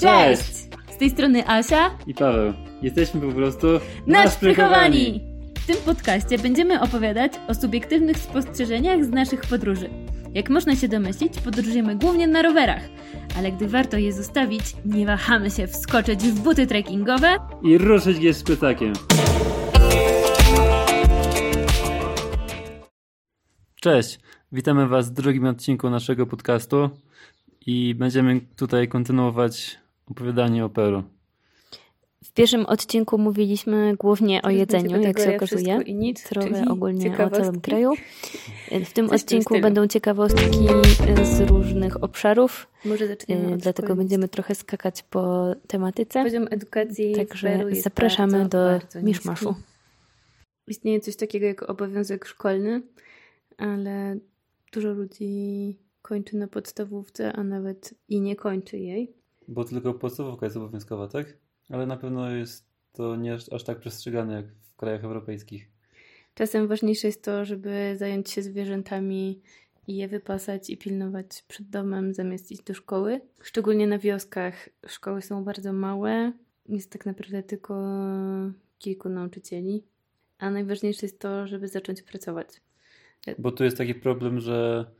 Cześć! Z tej strony Asia i Paweł. Jesteśmy po prostu naszprychowani! W tym podcaście będziemy opowiadać o subiektywnych spostrzeżeniach z naszych podróży. Jak można się domyślić, podróżujemy głównie na rowerach, ale gdy warto je zostawić, nie wahamy się wskoczyć w buty trekkingowe i ruszyć je z pytakiem. Cześć, witamy Was w drugim odcinku naszego podcastu i będziemy tutaj kontynuować opowiadanie o Peru. W pierwszym odcinku mówiliśmy głównie o jedzeniu, jak się okazuje. I nic, trochę ogólnie o całym kraju. W tym Coś odcinku będą ciekawostki z różnych obszarów. Może zaczniemy od Dlatego będziemy trochę skakać po tematyce. Poziom edukacji Także zapraszamy bardzo, do bardzo miszmaszu. Istnieje coś takiego jak obowiązek szkolny, ale dużo ludzi kończy na podstawówce, a nawet i nie kończy jej. Bo tylko podstawówka jest obowiązkowa, tak? Ale na pewno jest to nie aż tak przestrzegane jak w krajach europejskich. Czasem ważniejsze jest to, żeby zająć się zwierzętami i je wypasać i pilnować przed domem, zamiast iść do szkoły. Szczególnie na wioskach szkoły są bardzo małe. Jest tak naprawdę tylko kilku nauczycieli. A najważniejsze jest to, żeby zacząć pracować. Bo tu jest taki problem, że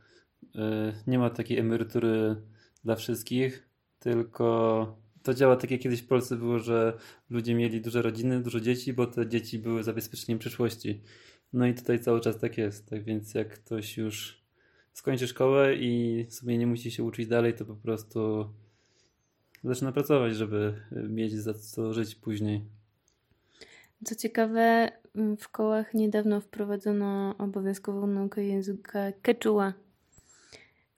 y, nie ma takiej emerytury dla wszystkich, tylko to działa tak jak kiedyś w Polsce było, że ludzie mieli duże rodziny, dużo dzieci, bo te dzieci były zabezpieczeniem przyszłości. No i tutaj cały czas tak jest. Tak więc jak ktoś już skończy szkołę i sobie nie musi się uczyć dalej, to po prostu zaczyna pracować, żeby mieć za co żyć później. Co ciekawe, w szkołach niedawno wprowadzono obowiązkową naukę języka quechua,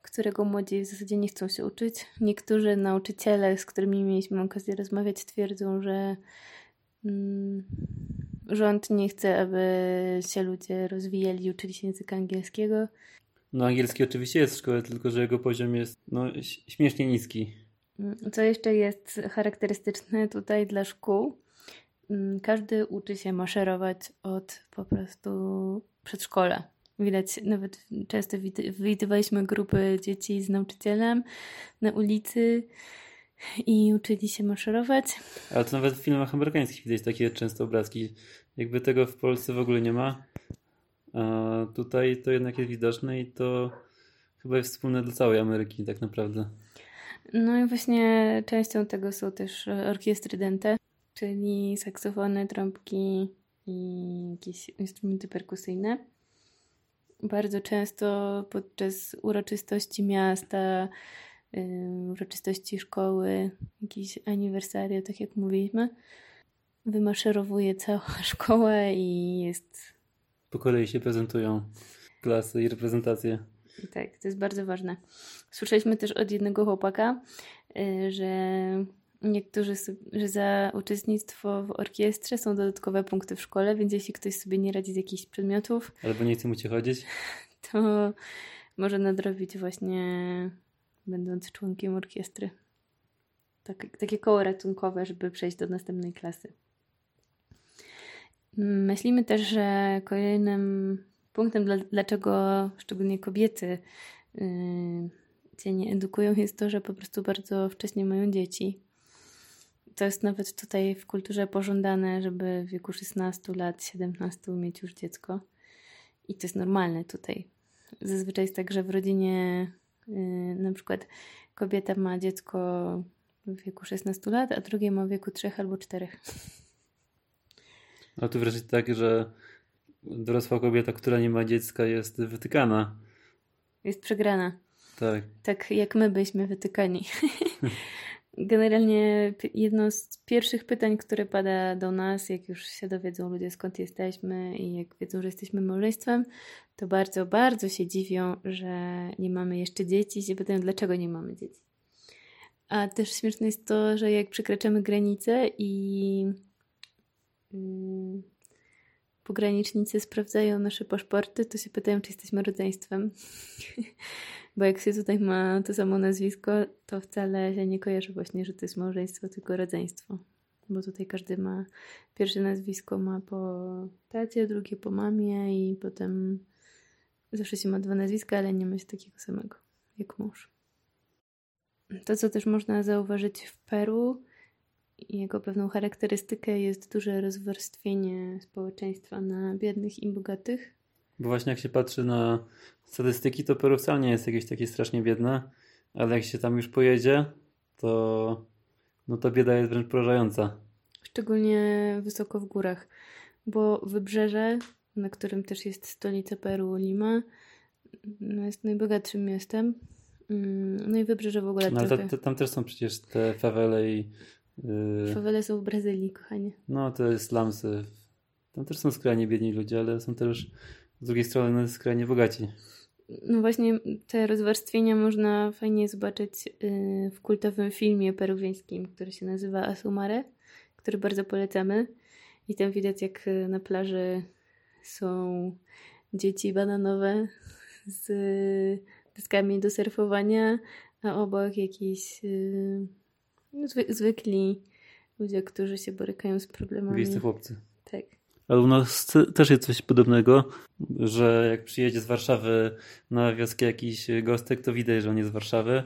którego młodzi w zasadzie nie chcą się uczyć. Niektórzy nauczyciele, z którymi mieliśmy okazję rozmawiać, twierdzą, że mm, rząd nie chce, aby się ludzie rozwijali i uczyli się języka angielskiego. No angielski oczywiście jest w szkole, tylko że jego poziom jest no, śmiesznie niski. Mm, co jeszcze jest charakterystyczne tutaj dla szkół? Mm, każdy uczy się maszerować od po prostu przedszkola. Widać, nawet często widywaliśmy grupy dzieci z nauczycielem na ulicy i uczyli się maszerować. Ale to nawet w filmach amerykańskich widać takie często obrazki. Jakby tego w Polsce w ogóle nie ma. A tutaj to jednak jest widoczne i to chyba jest wspólne dla całej Ameryki tak naprawdę. No i właśnie częścią tego są też orkiestry dente, czyli saksofony, trąbki i jakieś instrumenty perkusyjne bardzo często podczas uroczystości miasta, uroczystości szkoły, jakieś aniwersaria, tak jak mówiliśmy, wymaszerowuje cała szkoła i jest. Po kolei się prezentują klasy i reprezentacje. Tak, to jest bardzo ważne. Słyszeliśmy też od jednego chłopaka, y, że niektórzy, że za uczestnictwo w orkiestrze są dodatkowe punkty w szkole, więc jeśli ktoś sobie nie radzi z jakichś przedmiotów, albo nie chce mu cię chodzić, to może nadrobić właśnie będąc członkiem orkiestry. Tak, takie koło ratunkowe, żeby przejść do następnej klasy. Myślimy też, że kolejnym punktem, dlaczego szczególnie kobiety yy, się nie edukują, jest to, że po prostu bardzo wcześnie mają dzieci to jest nawet tutaj w kulturze pożądane, żeby w wieku 16 lat, 17 mieć już dziecko. I to jest normalne tutaj. Zazwyczaj jest tak, że w rodzinie yy, na przykład kobieta ma dziecko w wieku 16 lat, a drugie ma w wieku 3 albo 4. A tu wreszcie tak, że dorosła kobieta, która nie ma dziecka, jest wytykana. Jest przegrana. Tak. Tak jak my byliśmy wytykani. Generalnie jedno z pierwszych pytań, które pada do nas, jak już się dowiedzą ludzie skąd jesteśmy i jak wiedzą, że jesteśmy małżeństwem, to bardzo, bardzo się dziwią, że nie mamy jeszcze dzieci i się pytają, dlaczego nie mamy dzieci. A też śmieszne jest to, że jak przekraczamy granicę i mm, pogranicznicy sprawdzają nasze paszporty, to się pytają, czy jesteśmy rodzeństwem. Bo jak się tutaj ma to samo nazwisko, to wcale się nie kojarzy właśnie, że to jest małżeństwo, tylko rodzeństwo. Bo tutaj każdy ma, pierwsze nazwisko ma po tacie, drugie po mamie i potem zawsze się ma dwa nazwiska, ale nie ma się takiego samego. jak mąż. To, co też można zauważyć w Peru, jego pewną charakterystykę jest duże rozwarstwienie społeczeństwa na biednych i bogatych. Bo właśnie jak się patrzy na statystyki, to Peru wcale nie jest jakieś takie strasznie biedne, ale jak się tam już pojedzie, to no to bieda jest wręcz porażająca. Szczególnie wysoko w górach, bo wybrzeże, na którym też jest stolica Peru, Lima, no jest najbogatszym miastem. Mm, no i wybrzeże w ogóle no, ale trochę. ta, tam też są przecież te fawele i... Yy... Fawele są w Brazylii, kochanie. No, to jest slumsy. Tam też są skrajnie biedni ludzie, ale są też z drugiej strony skrajnie bogaci. No właśnie te rozwarstwienia można fajnie zobaczyć y, w kultowym filmie peruwiańskim, który się nazywa Asumare, który bardzo polecamy. I tam widać jak y, na plaży są dzieci bananowe z deskami do surfowania, a obok jakiś y, no, zwy, zwykli ludzie, którzy się borykają z problemami. Wiejscy chłopcy. Tak. Ale u nas też jest coś podobnego, że jak przyjedzie z Warszawy na wioskę jakiś gostek, to widać, że on jest z Warszawy.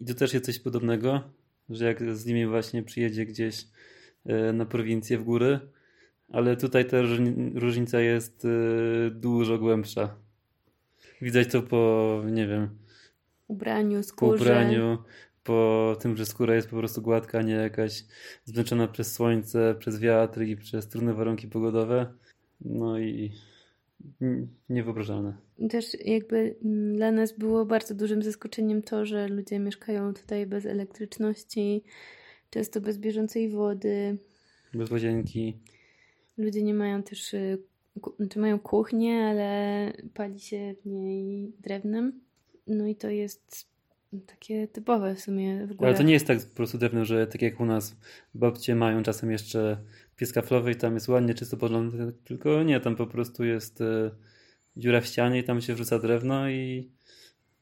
I tu też jest coś podobnego, że jak z nimi właśnie przyjedzie gdzieś e, na prowincję w góry, ale tutaj ta różnica jest e, dużo głębsza. Widać to po, nie wiem, ubraniu, skórze. Po ubraniu, po tym, że skóra jest po prostu gładka, a nie jakaś zmęczona przez słońce, przez wiatr i przez trudne warunki pogodowe. No i niewyobrażalne. Też jakby mm, dla nas było bardzo dużym zaskoczeniem to, że ludzie mieszkają tutaj bez elektryczności, często bez bieżącej wody. Bez łazienki. Ludzie nie mają też, y, znaczy mają kuchnię, ale pali się w niej drewnem. No i to jest takie typowe w sumie w górach. Ale to nie jest tak po prostu drewno, że tak jak u nas babcie mają czasem jeszcze pies kaflowy i tam jest ładnie czysto podlone, tylko nie, tam po prostu jest y, dziura w ścianie i tam się wrzuca drewno i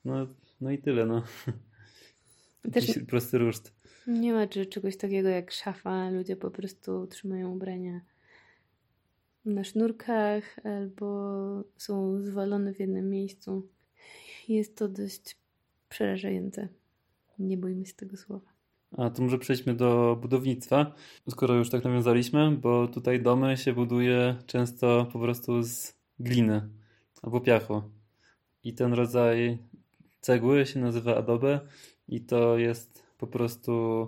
no, no i tyle, no. Też prosty ruszt. Nie ma czegoś takiego jak szafa, ludzie po prostu trzymają ubrania na sznurkach albo są zwalone w jednym miejscu. Jest to dość przerażające. Nie bójmy się tego słowa. A to może przejdźmy do budownictwa, skoro już tak nawiązaliśmy, bo tutaj domy się buduje często po prostu z gliny albo piachu. I ten rodzaj cegły się nazywa adobe i to jest po prostu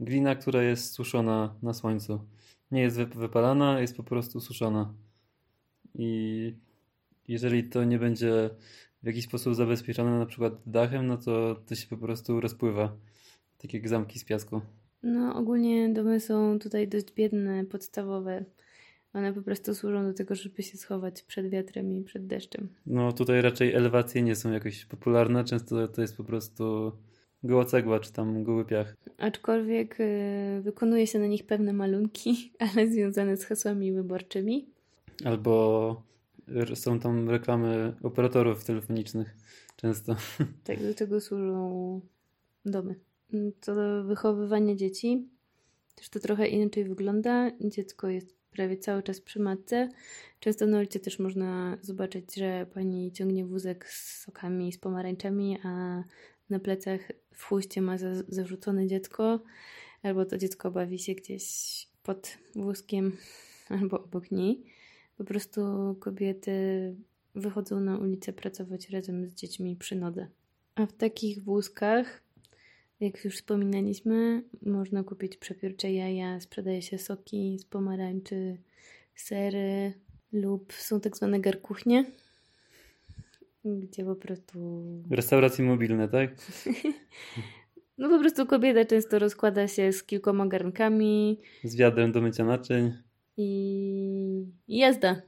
glina, która jest suszona na słońcu. Nie jest wypalana, jest po prostu suszona. I jeżeli to nie będzie w jakiś sposób zabezpieczone na przykład dachem, no to to się po prostu rozpływa. Tak jak zamki z piasku. No ogólnie domy są tutaj dość biedne, podstawowe. One po prostu służą do tego, żeby się schować przed wiatrem i przed deszczem. No tutaj raczej elewacje nie są jakoś popularne. Często to jest po prostu goła cegła, czy tam goły piach. Aczkolwiek yy, wykonuje się na nich pewne malunki, ale związane z hasłami wyborczymi. Albo są tam reklamy operatorów telefonicznych często. Tak, do tego służą domy. Co do wychowywania dzieci, też to trochę inaczej wygląda. Dziecko jest prawie cały czas przy matce. Często na ulicy też można zobaczyć, że pani ciągnie wózek z sokami, z pomarańczami, a na plecach w chłuście ma za, zarzucone dziecko, albo to dziecko bawi się gdzieś pod wózkiem albo obok niej. Po prostu kobiety wychodzą na ulicę pracować razem z dziećmi przy nodze. A w takich wózkach, jak już wspominaliśmy, można kupić przepiórcze jaja, sprzedaje się soki z pomarańczy, sery lub są tak zwane garkuchnie, gdzie po prostu... Restauracje mobilne, tak? no po prostu kobieta często rozkłada się z kilkoma garnkami. Z wiadrem do mycia naczyń i jazda.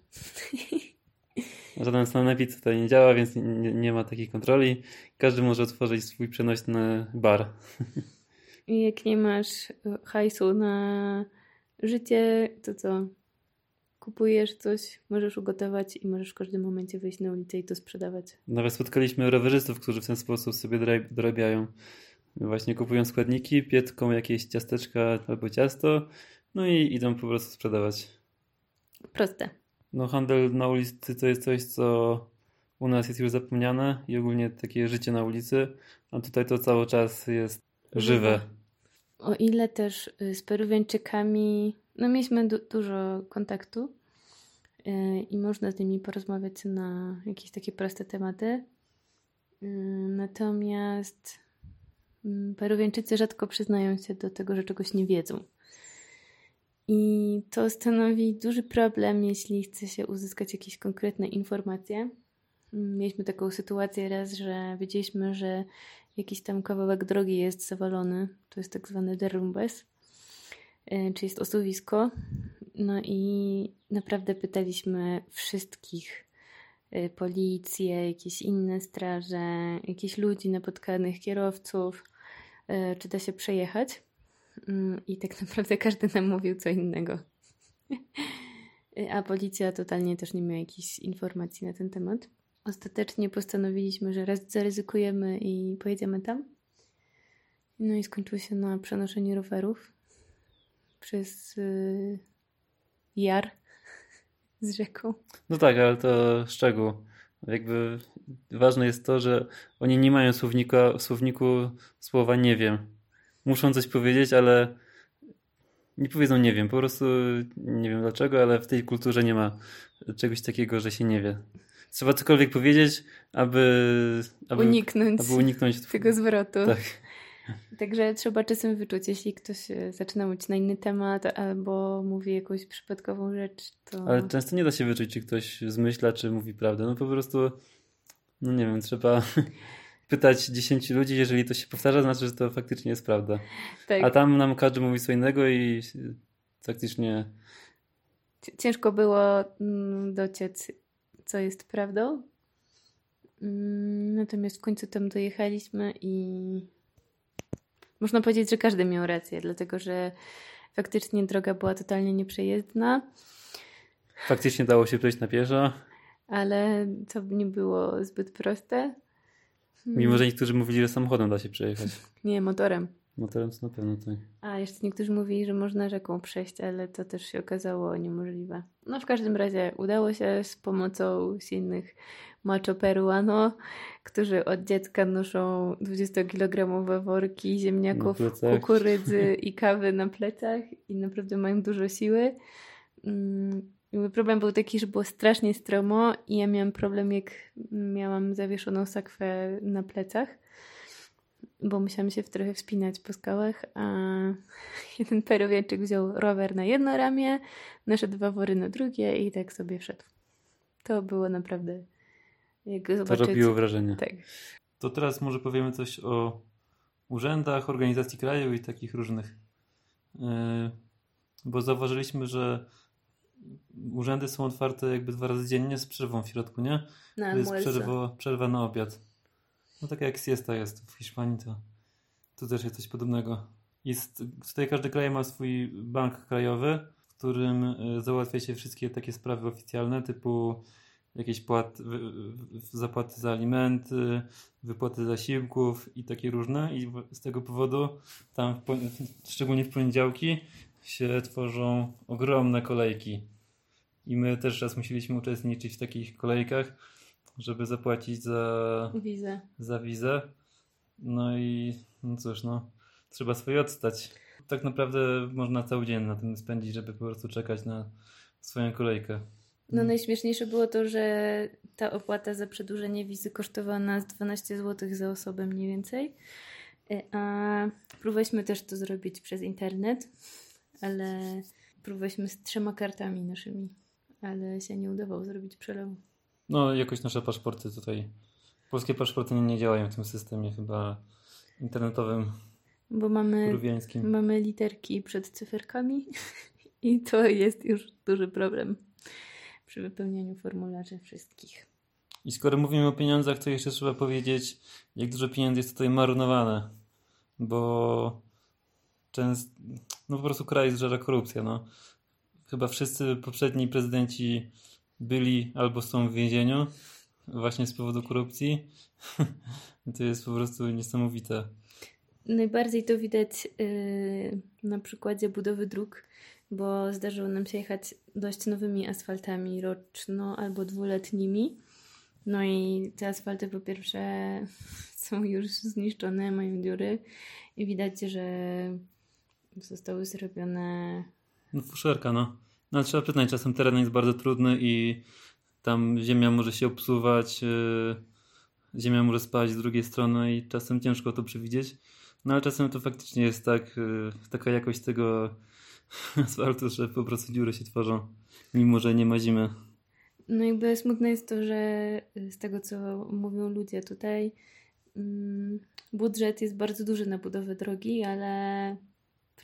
Żaden sanepid tutaj nie działa, więc nie, nie, ma takiej kontroli. Każdy może otworzyć swój przenośny bar. I jak nie masz hajsu na życie, to co? Kupujesz coś, możesz ugotować i możesz w każdym momencie wyjść na ulicę i to sprzedawać. Nawet spotkaliśmy rowerzystów, którzy w ten sposób sobie dorabiają. Właśnie kupują składniki, pietką jakieś ciasteczka albo ciasto no i idą po prostu sprzedawać. Proste. No handel na ulicy to jest coś, co u nas jest już zapomniane i ogólnie takie życie na ulicy, a tutaj to cały czas jest żywe. O ile też y, z Peruwiańczykami, no mieliśmy du dużo kontaktu yy, i można z nimi porozmawiać na jakieś takie proste tematy. Yy, natomiast yy, Peruwiańczycy rzadko przyznają się do tego, że czegoś nie wiedzą. I to stanowi duży problem, jeśli chce się uzyskać jakieś konkretne informacje. Mieliśmy taką sytuację raz, że wiedzieliśmy, że jakiś tam kawałek drogi jest zawalony. To jest tak zwany derrumbes, e, czyli jest osuwisko. No i naprawdę pytaliśmy wszystkich, e, policję, jakieś inne straże, jakichś ludzi napotkanych, kierowców, e, czy da się przejechać. Mm, I tak naprawdę każdy nam mówił co innego. A policja totalnie też nie miała jakichś informacji na ten temat. Ostatecznie postanowiliśmy, że raz zaryzykujemy i pojedziemy tam. No i skończyło się na przenoszeniu rowerów przez yy, jar z rzeką. No tak, ale to szczegół. Jakby ważne jest to, że oni nie mają słownika, słowniku słowa nie wiem. Muszą coś powiedzieć, ale nie powiedzą nie wiem. Po prostu nie wiem dlaczego, ale w tej kulturze nie ma czegoś takiego, że się nie wie trzeba cokolwiek powiedzieć, aby, aby uniknąć, aby uniknąć tego zwrotu. Tak. Także trzeba czasem wyczuć, jeśli ktoś e, zaczyna mówić na inny temat albo mówi jakąś przypadkową rzecz, to... Ale często nie da się wyczuć, czy ktoś zmyśla, czy mówi prawdę. No po prostu, no nie wiem, trzeba pytać 10 ludzi, jeżeli to się powtarza, znaczy, że to faktycznie jest prawda. Tak. A tam nam każdy mówi co innego i faktycznie... Ciężko było mm, dociec co jest prawdą. Mm, natomiast w końcu tam dojechaliśmy i można powiedzieć, że każdy miał rację, dlatego że faktycznie droga była totalnie nieprzejezdna. Faktycznie dało się przejść na pieszo. Ale to nie było zbyt proste. Mimo, że niektórzy mówili, że samochodem da się przejechać. Nie, motorem. Motorem to na pewno tak. A jeszcze niektórzy mówili, że można rzeką przejść, ale to też się okazało niemożliwe. No w każdym razie udało się z pomocą silnych macho peruano, którzy od dziecka noszą 20-kilogramowe worki ziemniaków, kukurydzy i kawy na plecach i naprawdę mają dużo siły. Mm, problem był taki, że było strasznie stromo i ja miałam problem, jak miałam zawieszoną sakwę na plecach bo musiałam się w trochę wspinać po skałach, a jeden peruwiańczyk wziął rower na jedno ramię, nasze dwa wory na drugie i tak sobie wszedł. To było naprawdę jak zobaczyć... To robiło wrażenie. Tak. To teraz może powiemy coś o urzędach, organizacji kraju i takich różnych. Yy, bo zauważyliśmy, że urzędy są otwarte jakby dwa razy dziennie z przerwą w środku, nie? Na to jest przerwa, przerwa na obiad. No tak jak siesta jest w Hiszpanii, to tu też jest coś podobnego. Jest, tutaj każdy kraj ma swój bank krajowy, w którym e, załatwia się wszystkie takie sprawy oficjalne, typu jakieś płat, zapłaty za alimenty, wypłaty zasiłków i takie różne. I z tego powodu tam, w, szczególnie w poniedziałki, się tworzą ogromne kolejki. I my też raz musieliśmy uczestniczyć w takich kolejkach żeby zapłacić za wizę. Za wizę. No i no cóż, no, trzeba swoje odstać. Tak naprawdę można cały dzień na tym spędzić, żeby po prostu czekać na swoją kolejkę. No najśmieszniejsze było to, że ta opłata za przedłużenie wizy kosztowała nas 12 zł za osobę mniej więcej. A próbowaliśmy też to zrobić przez internet, ale próbowaliśmy z trzema kartami naszymi, ale się nie udawało zrobić przelewu. No, jakoś nasze paszporty tutaj. Polskie paszporty nie działają w tym systemie chyba internetowym. Bo mamy, mamy literki przed cyferkami i to jest już duży problem przy wypełnianiu formularzy wszystkich. I skoro mówimy o pieniądzach, to jeszcze trzeba powiedzieć, jak dużo pieniędzy jest tutaj marynowane. Bo często, no po prostu kraj zżera korupcja. No. Chyba wszyscy poprzedni prezydenci byli albo są w więzieniu właśnie z powodu korupcji. to jest po prostu niesamowite. Najbardziej to widać yy, na przykładzie budowy dróg, bo zdarzyło nam się jechać dość nowymi asfaltami roczno albo dwuletnimi. No i te asfalty po pierwsze są już zniszczone, mają dziury i widać, że zostały zrobione... No fuszerka, no. No trzeba przyznać, czasem teren jest bardzo trudny i tam ziemia może się obsuwać, yy, ziemia może spaść z drugiej strony i czasem ciężko to przewidzieć. No ale czasem to faktycznie jest tak, yy, taka jakość tego asfaltu, że po prostu dziury się tworzą, mimo że nie ma zimy. No jakby smutne jest to, że z tego co mówią ludzie tutaj, mm, budżet jest bardzo duży na budowę drogi, ale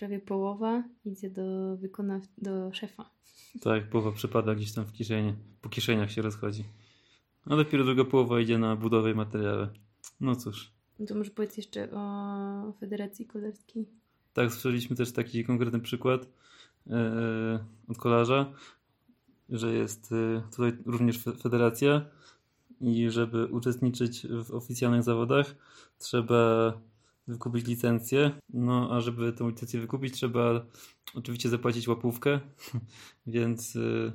prawie połowa idzie do wykonaw- do szefa. Tak, połowa przypada gdzieś tam w kieszeni, po kieszeniach się rozchodzi. A dopiero druga połowa idzie na budowę i materiały. No cóż. No to może powiedz jeszcze o Federacji Kolarskiej. Tak, słyszeliśmy też taki konkretny przykład yy, od kolarza, że jest yy, tutaj również federacja i żeby uczestniczyć w oficjalnych zawodach trzeba wykupić licencję. No a żeby tę licencję wykupić trzeba oczywiście zapłacić łapówkę, więc yy,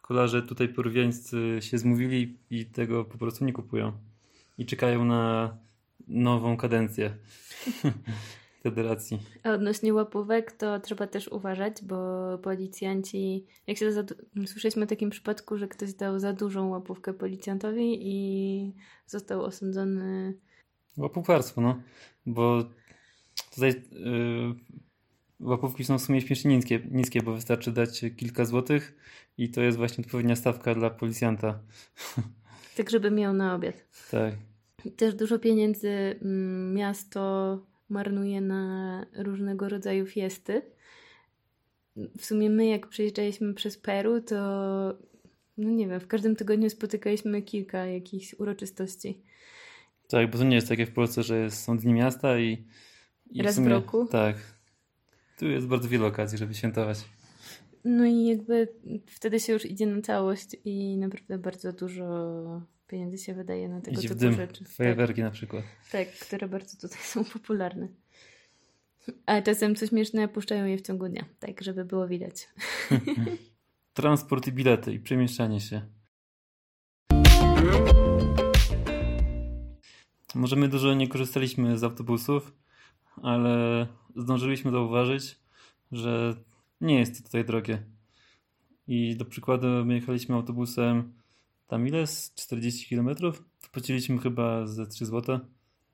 kolarze tutaj porówiańscy się zmówili i tego po prostu nie kupują. I czekają na nową kadencję federacji. A odnośnie łapówek, to trzeba też uważać, bo policjanci, jak się za, słyszeliśmy o takim przypadku, że ktoś dał za dużą łapówkę policjantowi i został osądzony. Łapówkarstwo, no, bo tutaj yy, łapówki są w sumie śmiesznie niskie, niskie, bo wystarczy dać kilka złotych i to jest właśnie odpowiednia stawka dla policjanta. Tak, żeby miał na obiad. Tak. Też dużo pieniędzy mm, miasto marnuje na różnego rodzaju fiesty. W sumie my, jak przyjeżdżaliśmy przez Peru, to no nie wiem, w każdym tygodniu spotykaliśmy kilka jakichś uroczystości. Tak, bo to nie jest takie w Polsce, że są dni miasta i, i raz w, sumie, w roku. Tak. Tu jest bardzo wiele okazji, żeby świętować. No i jakby wtedy się już idzie na całość i naprawdę bardzo dużo pieniędzy się wydaje na tego Idzie typu dym, rzeczy. fajerwerki na przykład. Tak, które bardzo tutaj są popularne. A czasem co śmieszne, puszczają je w ciągu dnia, tak żeby było widać. Transport i bilety i przemieszczanie się. Może my dużo nie korzystaliśmy z autobusów, ale zdążyliśmy zauważyć, że nie jest to tutaj drogie. I do przykładu my jechaliśmy autobusem tam ile? Z 40 km? Płaciliśmy chyba ze 3 zł.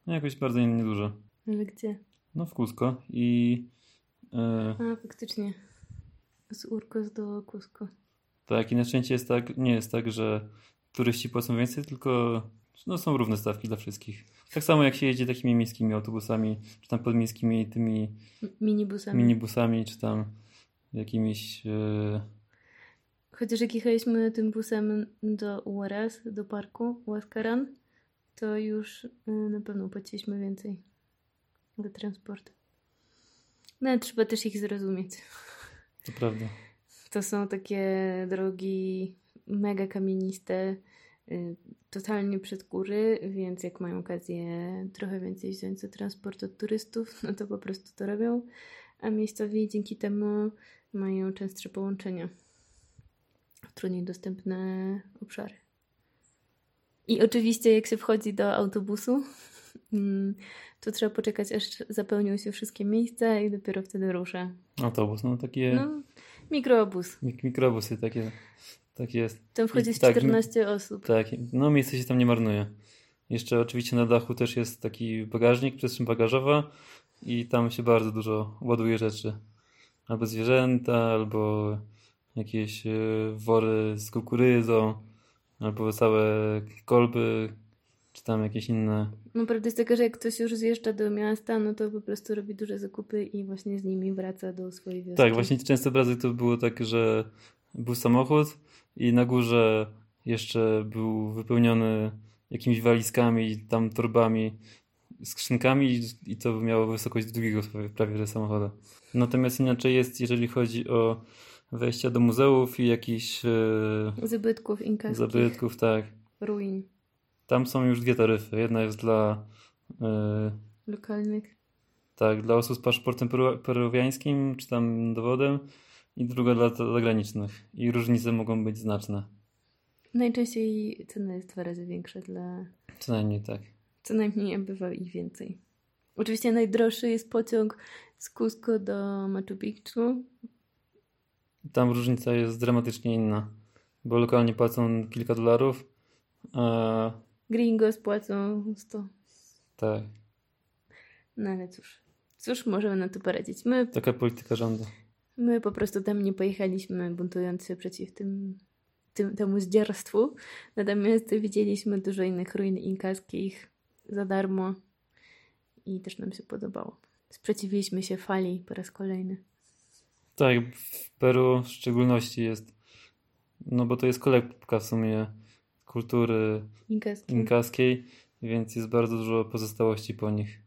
No jakoś bardzo niedużo. Ale gdzie? No w Cusco i... E... A, faktycznie. Z Urcos do Cusco. Tak, i na szczęście jest tak, nie jest tak, że turyści płacą więcej, tylko no, są równe stawki dla wszystkich. Tak samo jak się jedzie takimi miejskimi autobusami, czy tam podmiejskimi tymi... Minibusami. Minibusami, czy tam jakimiś... Yy Chociaż jak jechaliśmy tym busem do URS, do parku Łaskaran, to już y, na pewno płaciliśmy więcej za transport. No ale trzeba też ich zrozumieć. To prawda. To są takie drogi mega kamieniste, totalnie przed góry, więc jak mają okazję trochę więcej wziąć za transport od turystów, no to po prostu to robią, a miejscowi dzięki temu mają częstsze połączenia trudniej dostępne obszary. I oczywiście, jak się wchodzi do autobusu, mm, to trzeba poczekać, aż zapełnią się wszystkie miejsca i dopiero wtedy rusza. Autobus, no takie. No, mikroobus. Mik mikrobusy, takie. Tak jest. Tam wchodzi I, 14 tak, osób. Tak, no miejsce się tam nie marnuje. Jeszcze oczywiście na dachu też jest taki bagażnik, przestrzeń bagażowa i tam się bardzo dużo ładuje rzeczy. Albo zwierzęta, albo jakieś e, wory z kukurydzą, albo całe kolby, czy tam jakieś inne. No prawda jest taka, że jak ktoś już zjeżdża do miasta, no to po prostu robi duże zakupy i właśnie z nimi wraca do swojej wioski. Tak, właśnie często obrazek to było tak, że był samochód i na górze jeszcze był wypełniony jakimiś walizkami, tam torbami, skrzynkami i to miało wysokość drugiego prawie że samochodu. Natomiast inaczej jest, jeżeli chodzi o wejścia do muzeów i jakichś... E, zabytków inkaskich. Zabytków, tak. Ruin. Tam są już dwie taryfy. Jedna jest dla... E, Lokalnych. Tak, dla osób z paszportem peru peruwiańskim, czy tam dowodem i druga dla zagranicznych. I różnice mogą być znaczne. Najczęściej cena jest dwa razy większa dla... Co najmniej tak. Co najmniej, bywa ich więcej. Oczywiście najdroższy jest pociąg z Cusco do Machu Picchu. Tam różnica jest dramatycznie inna, bo lokalnie płacą kilka dolarów, a Gringos płacą 100. tak, No ale cóż, cóż możemy na to poradzić? My, taka polityka rządu. My po prostu tam nie pojechaliśmy buntując się przeciw tym, tym, temu zdzierstwu. Natomiast widzieliśmy dużo innych ruin inkaskich za darmo i też nam się podobało. Sprzeciwiliśmy się fali po raz kolejny. Tak, w Peru w szczególności jest, no bo to jest kolebka w sumie kultury Inkaski. inkaskiej, więc jest bardzo dużo pozostałości po nich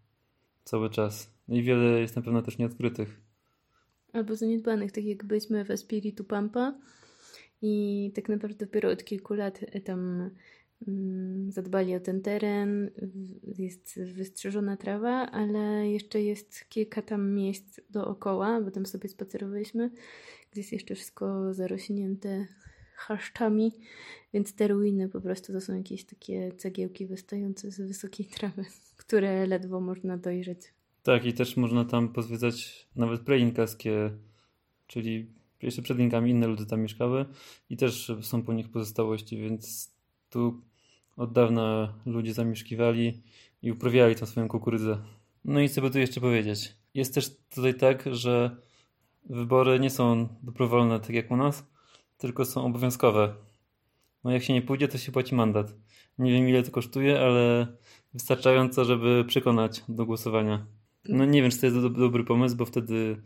cały czas. I wiele jest na pewno też nieodkrytych. Albo zaniedbanych, tak jak byliśmy w Espiritu Pampa i tak naprawdę dopiero od kilku lat tam mm, zadbali o ten teren, jest wystrzeżona trawa, ale jeszcze jest kilka tam miejsc dookoła, bo tam sobie spacerowaliśmy, gdzie jest jeszcze wszystko zarośnięte chaszczami, więc te ruiny po prostu to są jakieś takie cegiełki wystające z wysokiej trawy, które ledwo można dojrzeć. Tak, i też można tam pozwiedzać nawet preinkarskie, czyli jeszcze przed Inkami inne ludy tam mieszkały i też są po nich pozostałości, więc tu od dawna ludzie zamieszkiwali i uprawiali tą swoją kukurydzę. No i co by tu jeszcze powiedzieć? Jest też tutaj tak, że wybory nie są dobrowolne tak jak u nas, tylko są obowiązkowe. No jak się nie pójdzie, to się płaci mandat. Nie wiem ile to kosztuje, ale wystarczająco, żeby przekonać do głosowania. No nie wiem, czy to jest do, dobry pomysł, bo wtedy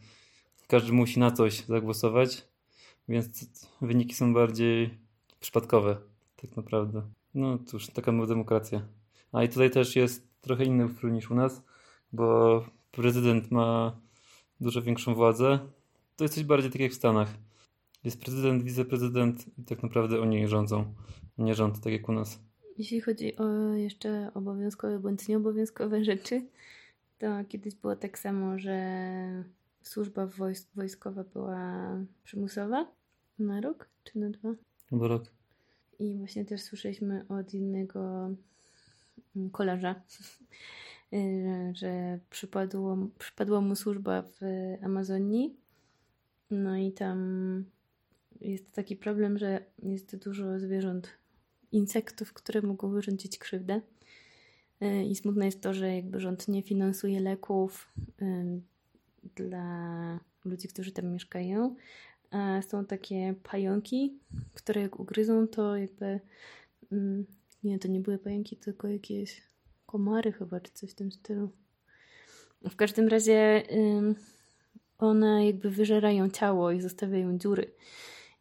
każdy musi na coś zagłosować, więc wyniki są bardziej przypadkowe, tak naprawdę. No cóż, taka ma demokracja. A i tutaj też jest trochę inny ustrój niż u nas, bo prezydent ma dużo większą władzę. To jest coś bardziej tak jak w Stanach. Jest prezydent, wiceprezydent i tak naprawdę oni rządzą, nie rząd, tak jak u nas. Jeśli chodzi o jeszcze obowiązkowe bądź nieobowiązkowe rzeczy, to kiedyś było tak samo, że służba wojsk, wojskowa była przymusowa na rok czy na dwa. Bo rok. I właśnie też słyszeliśmy od innego mm, kolarza, że przypadło, przypadła mu służba w Amazonii. No i tam jest taki problem, że jest dużo zwierząt, insektów, które mogą wyrządzić krzywdę. Y, I smutne jest to, że jakby rząd nie finansuje leków y, dla ludzi, którzy tam mieszkają. A są takie pająki, które jak ugryzą, to jakby. mm, Nie, to nie były pająki, tylko jakieś komary chyba, czy coś w tym stylu. W każdym razie one jakby wyżerają ciało i zostawiają dziury.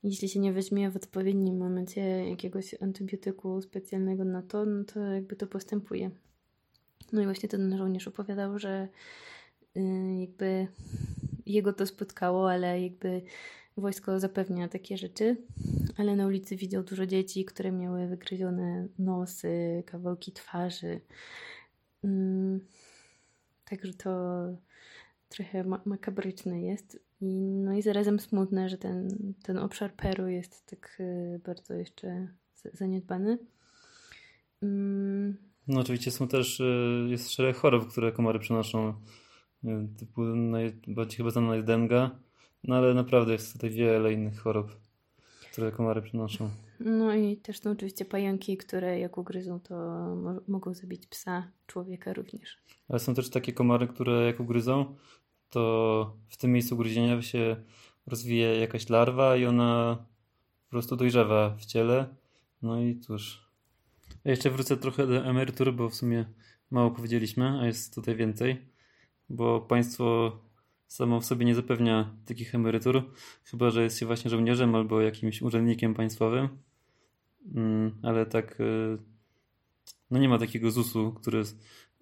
Jeśli się nie weźmie w odpowiednim momencie jakiegoś antybiotyku specjalnego na to, no to jakby to postępuje. No i właśnie ten żołnierz opowiadał, że y, jakby jego to spotkało, ale jakby wojsko zapewnia takie rzeczy, ale na ulicy widział dużo dzieci, które miały wygryzione nosy, kawałki twarzy. Mm, Także to trochę ma- makabryczne jest. No i zarazem smutne, że ten, ten obszar Peru jest tak y, bardzo jeszcze zaniedbany. No oczywiście są też, y, jest szereg chorób, które komary przenoszą. Y, Typu najbardziej chyba znana jest denga, no ale naprawdę jest tutaj wiele innych chorób, które komary przenoszą. No i też są oczywiście pająki, które jak ugryzą, to mo- mogą zabić psa, człowieka również. Ale są też takie komary, które jak ugryzą, to w tym miejscu ugryzienia się rozwija jakaś larwa i ona po prostu dojrzewa w ciele. No i cóż. Ja jeszcze wrócę trochę do emerytur, bo w sumie mało powiedzieliśmy, a jest tutaj więcej. Bo państwo samo w sobie nie zapewnia takich emerytur, chyba że jest się właśnie żołnierzem albo jakimś urzędnikiem państwowym. Mm, ale tak, y, no nie ma takiego ZUS-u, który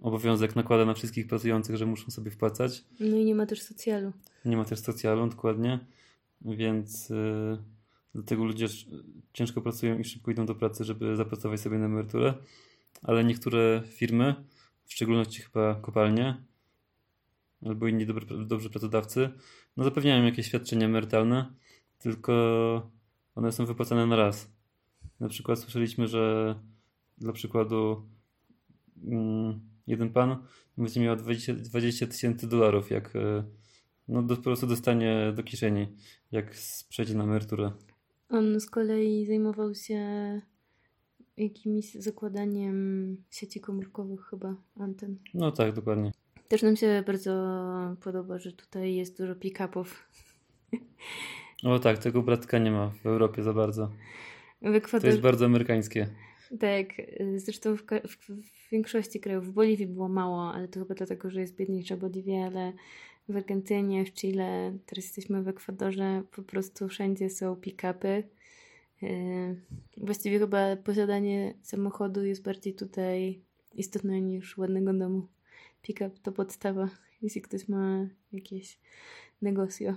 obowiązek nakłada na wszystkich pracujących, że muszą sobie wpłacać. No i nie ma też socjalu. Nie ma też socjalu, dokładnie, więc yy, dlatego ludzie ciężko pracują i szybko idą do pracy, żeby zapracować sobie na emeryturę. Ale niektóre firmy, w szczególności chyba kopalnie albo inni dobry, dobrzy pracodawcy, no zapewniają jakieś świadczenia emerytalne, tylko one są wypłacane na raz. Na przykład słyszeliśmy, że dla przykładu mm, jeden pan będzie miał 20 tysięcy dolarów, jak e, no, po prostu dostanie do kieszeni, jak przejdzie na emeryturę. On z kolei zajmował się jakimś zakładaniem sieci komórkowych chyba, anten. No tak, dokładnie. Też nam się bardzo podoba, że tutaj jest dużo pick-upów. O tak, tego bratka nie ma w Europie za bardzo. W Ekwadorze... To jest bardzo amerykańskie. Tak, zresztą w, w, w, większości krajów, w Boliwii było mało, ale to chyba dlatego, że jest biedniejsza Boliwia, ale w Argentynie, w Chile, teraz jesteśmy w Ekwadorze, po prostu wszędzie są pick-upy. Yy, właściwie chyba posiadanie samochodu jest bardziej tutaj istotne niż ładnego domu. Pick-up to podstawa, jeśli ktoś ma jakieś negocjo.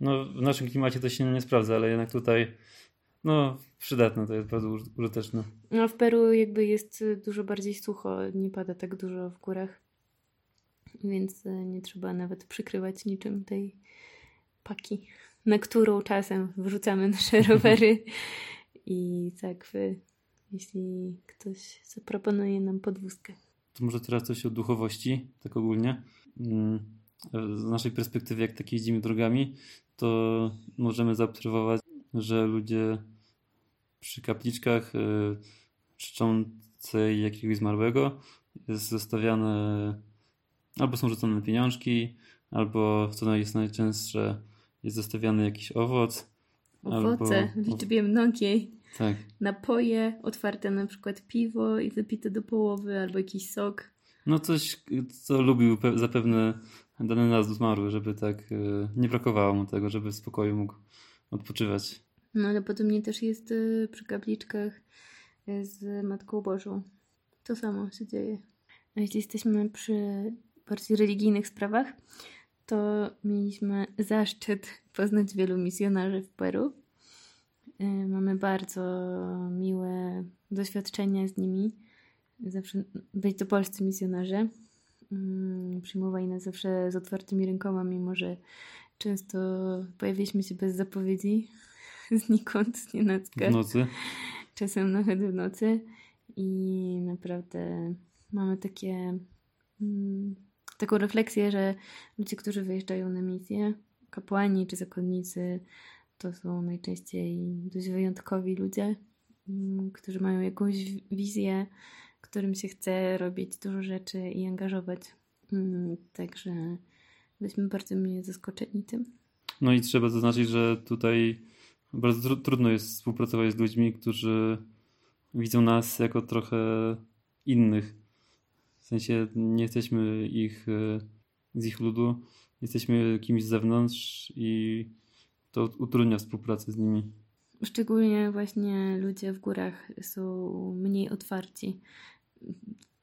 No, w naszym klimacie to się nie sprawdza, ale jednak tutaj no, przydatne to jest bardzo użyteczne. No, w Peru jakby jest dużo bardziej sucho, nie pada tak dużo w górach, więc e, nie trzeba nawet przykrywać niczym tej paki, na którą czasem wrzucamy nasze rowery. I tak, wy, jeśli ktoś zaproponuje nam podwózkę. To może teraz coś o duchowości, tak ogólnie. Mm, z naszej perspektywy, jak tak jeździmy drogami, to możemy zaobserwować, że ludzie przy kapliczkach y, czczącej jakiegoś zmarłego jest zostawiane albo są rzucone pieniążki, albo co jest najczęstsze jest zostawiany jakiś owoc. Owoce albo... w liczbie mnogiej. Tak. Napoje, otwarte na przykład piwo i wypite do połowy, albo jakiś sok. No coś, co lubił zapewne dany nas zmarły, żeby tak y, nie brakowało mu tego, żeby w spokoju mógł odpoczywać. No ale podobnie też jest y, przy kapliczkach y, z Matką Bożą. To samo się dzieje. A jeśli jesteśmy przy bardziej religijnych sprawach, to mieliśmy zaszczyt poznać wielu misjonarzy w Peru. Y, mamy bardzo miłe doświadczenia z nimi. Zawsze byli to polscy misjonarze. Przyjmowali nas zawsze z otwartymi rękoma, mimo że często pojawiliśmy się bez zapowiedzi znikąd, z nienacka. W nocy. Czasem nawet w nocy. I naprawdę mamy takie mm, taką refleksję, że ludzie, którzy wyjeżdżają na misję, kapłani czy zakonnicy, to są najczęściej dość wyjątkowi ludzie, mm, którzy mają jakąś wizję, którym się chce robić dużo rzeczy i angażować. Mm, także byliśmy bardzo mile zaskoczeni tym. No i trzeba zaznaczyć, że tutaj bardzo trudno jest współpracować z ludźmi, którzy widzą nas jako trochę innych. W sensie nie jesteśmy ich e, z ich ludu, jesteśmy kimś z zewnątrz i to utrudnia współpracę z nimi. Szczególnie właśnie ludzie w górach są mniej otwarci.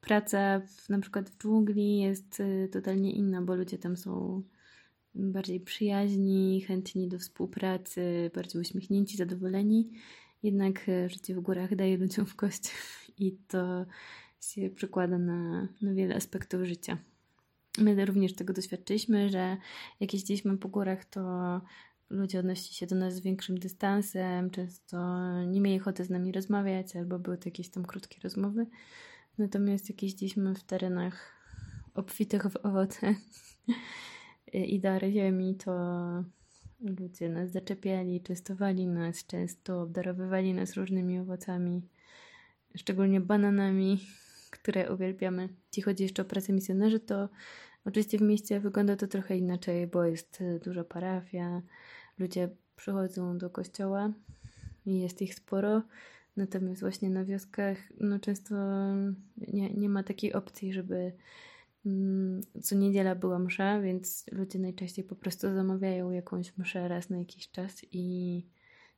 Praca w, na przykład w dżungli jest e, totalnie inna, bo ludzie tam są bardziej przyjaźni, chętni do współpracy, bardziej uśmiechnięci, zadowoleni. Jednak e, życie w górach daje ludziom w kość i to się przekłada na, na wiele aspektów życia. My również tego doświadczyliśmy, że jak jeździliśmy po górach, to ludzie odnosili się do nas z większym dystansem, często nie mieli ochoty z nami rozmawiać, albo były to jakieś tam krótkie rozmowy. Natomiast jak jeździliśmy w terenach obfitych w owoce, i dary ziemi, to ludzie nas zaczepiali, częstowali nas, często obdarowywali nas różnymi owocami, szczególnie bananami, które uwielbiamy. Jeśli chodzi jeszcze o pracę misjonarzy, to oczywiście w mieście wygląda to trochę inaczej, bo jest dużo parafia, ludzie przychodzą do kościoła i jest ich sporo. Natomiast właśnie na wioskach no często nie, nie ma takiej opcji, żeby Mm, co niedziela była msza, więc ludzie najczęściej po prostu zamawiają jakąś mszę raz na jakiś czas i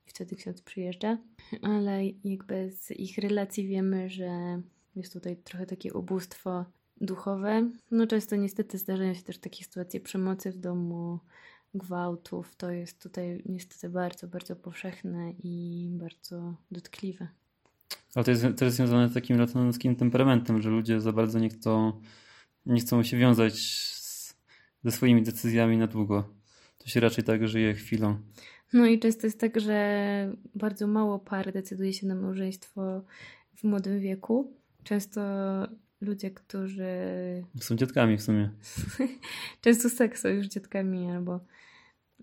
wtedy ksiądz przyjeżdża. Ale jakby z ich relacji wiemy, że jest tutaj trochę takie ubóstwo duchowe. No często niestety zdarzają się też takie sytuacje przemocy w domu, gwałtów. To jest tutaj niestety bardzo, bardzo powszechne i bardzo dotkliwe. Ale to jest też związane z takim latynoskim temperamentem, że ludzie za bardzo nie chcą nie chcą się wiązać z, ze swoimi decyzjami na długo. To się raczej tak żyje chwilą. No i często jest tak, że bardzo mało par decyduje się na małżeństwo w młodym wieku. Często ludzie, którzy. Są dziadkami w sumie. często tak są już dziadkami albo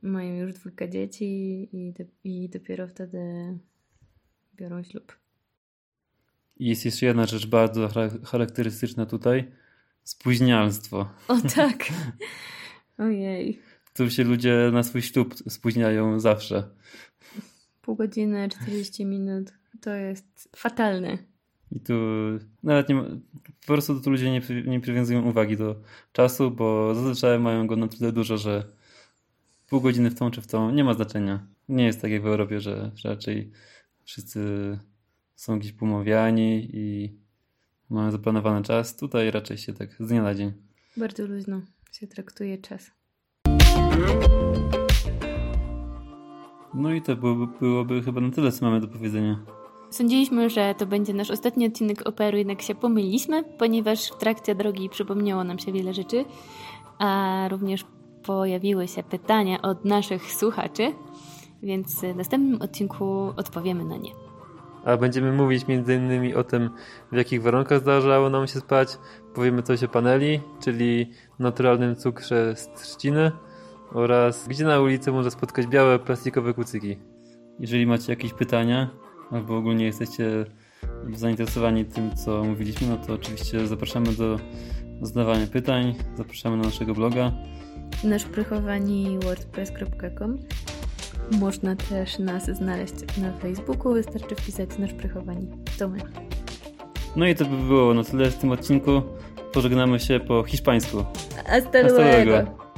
mają już dwójkę dzieci i, i dopiero wtedy biorą ślub. Jest jeszcze jedna rzecz bardzo charakterystyczna tutaj. Spóźnialstwo. O tak. Ojej. Tu się ludzie na swój ślub spóźniają zawsze. Pół godziny, 40 minut. To jest fatalne. I tu nawet nie ma, po prostu tu ludzie nie, nie przywiązują uwagi do czasu, bo zazwyczaj mają go na tyle dużo, że pół godziny w tą czy w tą nie ma znaczenia. Nie jest tak jak w Europie, że, raczej wszyscy są gdzieś pomawiani i mają zaplanowany czas. Tutaj raczej się tak z dnia na dzień. Bardzo luźno się traktuje czas. No i to byłoby, byłoby chyba na tyle, co mamy do powiedzenia. Sądziliśmy, że to będzie nasz ostatni odcinek operu, jednak się pomyliliśmy, ponieważ w trakcie drogi przypomniało nam się wiele rzeczy, a również pojawiły się pytania od naszych słuchaczy, więc w następnym odcinku odpowiemy na nie. A będziemy mówić m.in. o tym, w jakich warunkach zdarzało nam się spać. Powiemy coś o paneli, czyli naturalnym cukrze z trzciny oraz gdzie na ulicy można spotkać białe plastikowe kucyki. Jeżeli macie jakieś pytania albo ogólnie jesteście zainteresowani tym, co mówiliśmy, no to oczywiście zapraszamy do zadawania pytań, zapraszamy na naszego bloga. Nasz prychowani wordpress.com można też nas znaleźć na Facebooku, wystarczy wpisać nasz prychowani. To my. No i to by było na tyle w tym odcinku. Pożegnamy się po hiszpańsku. Hasta luego.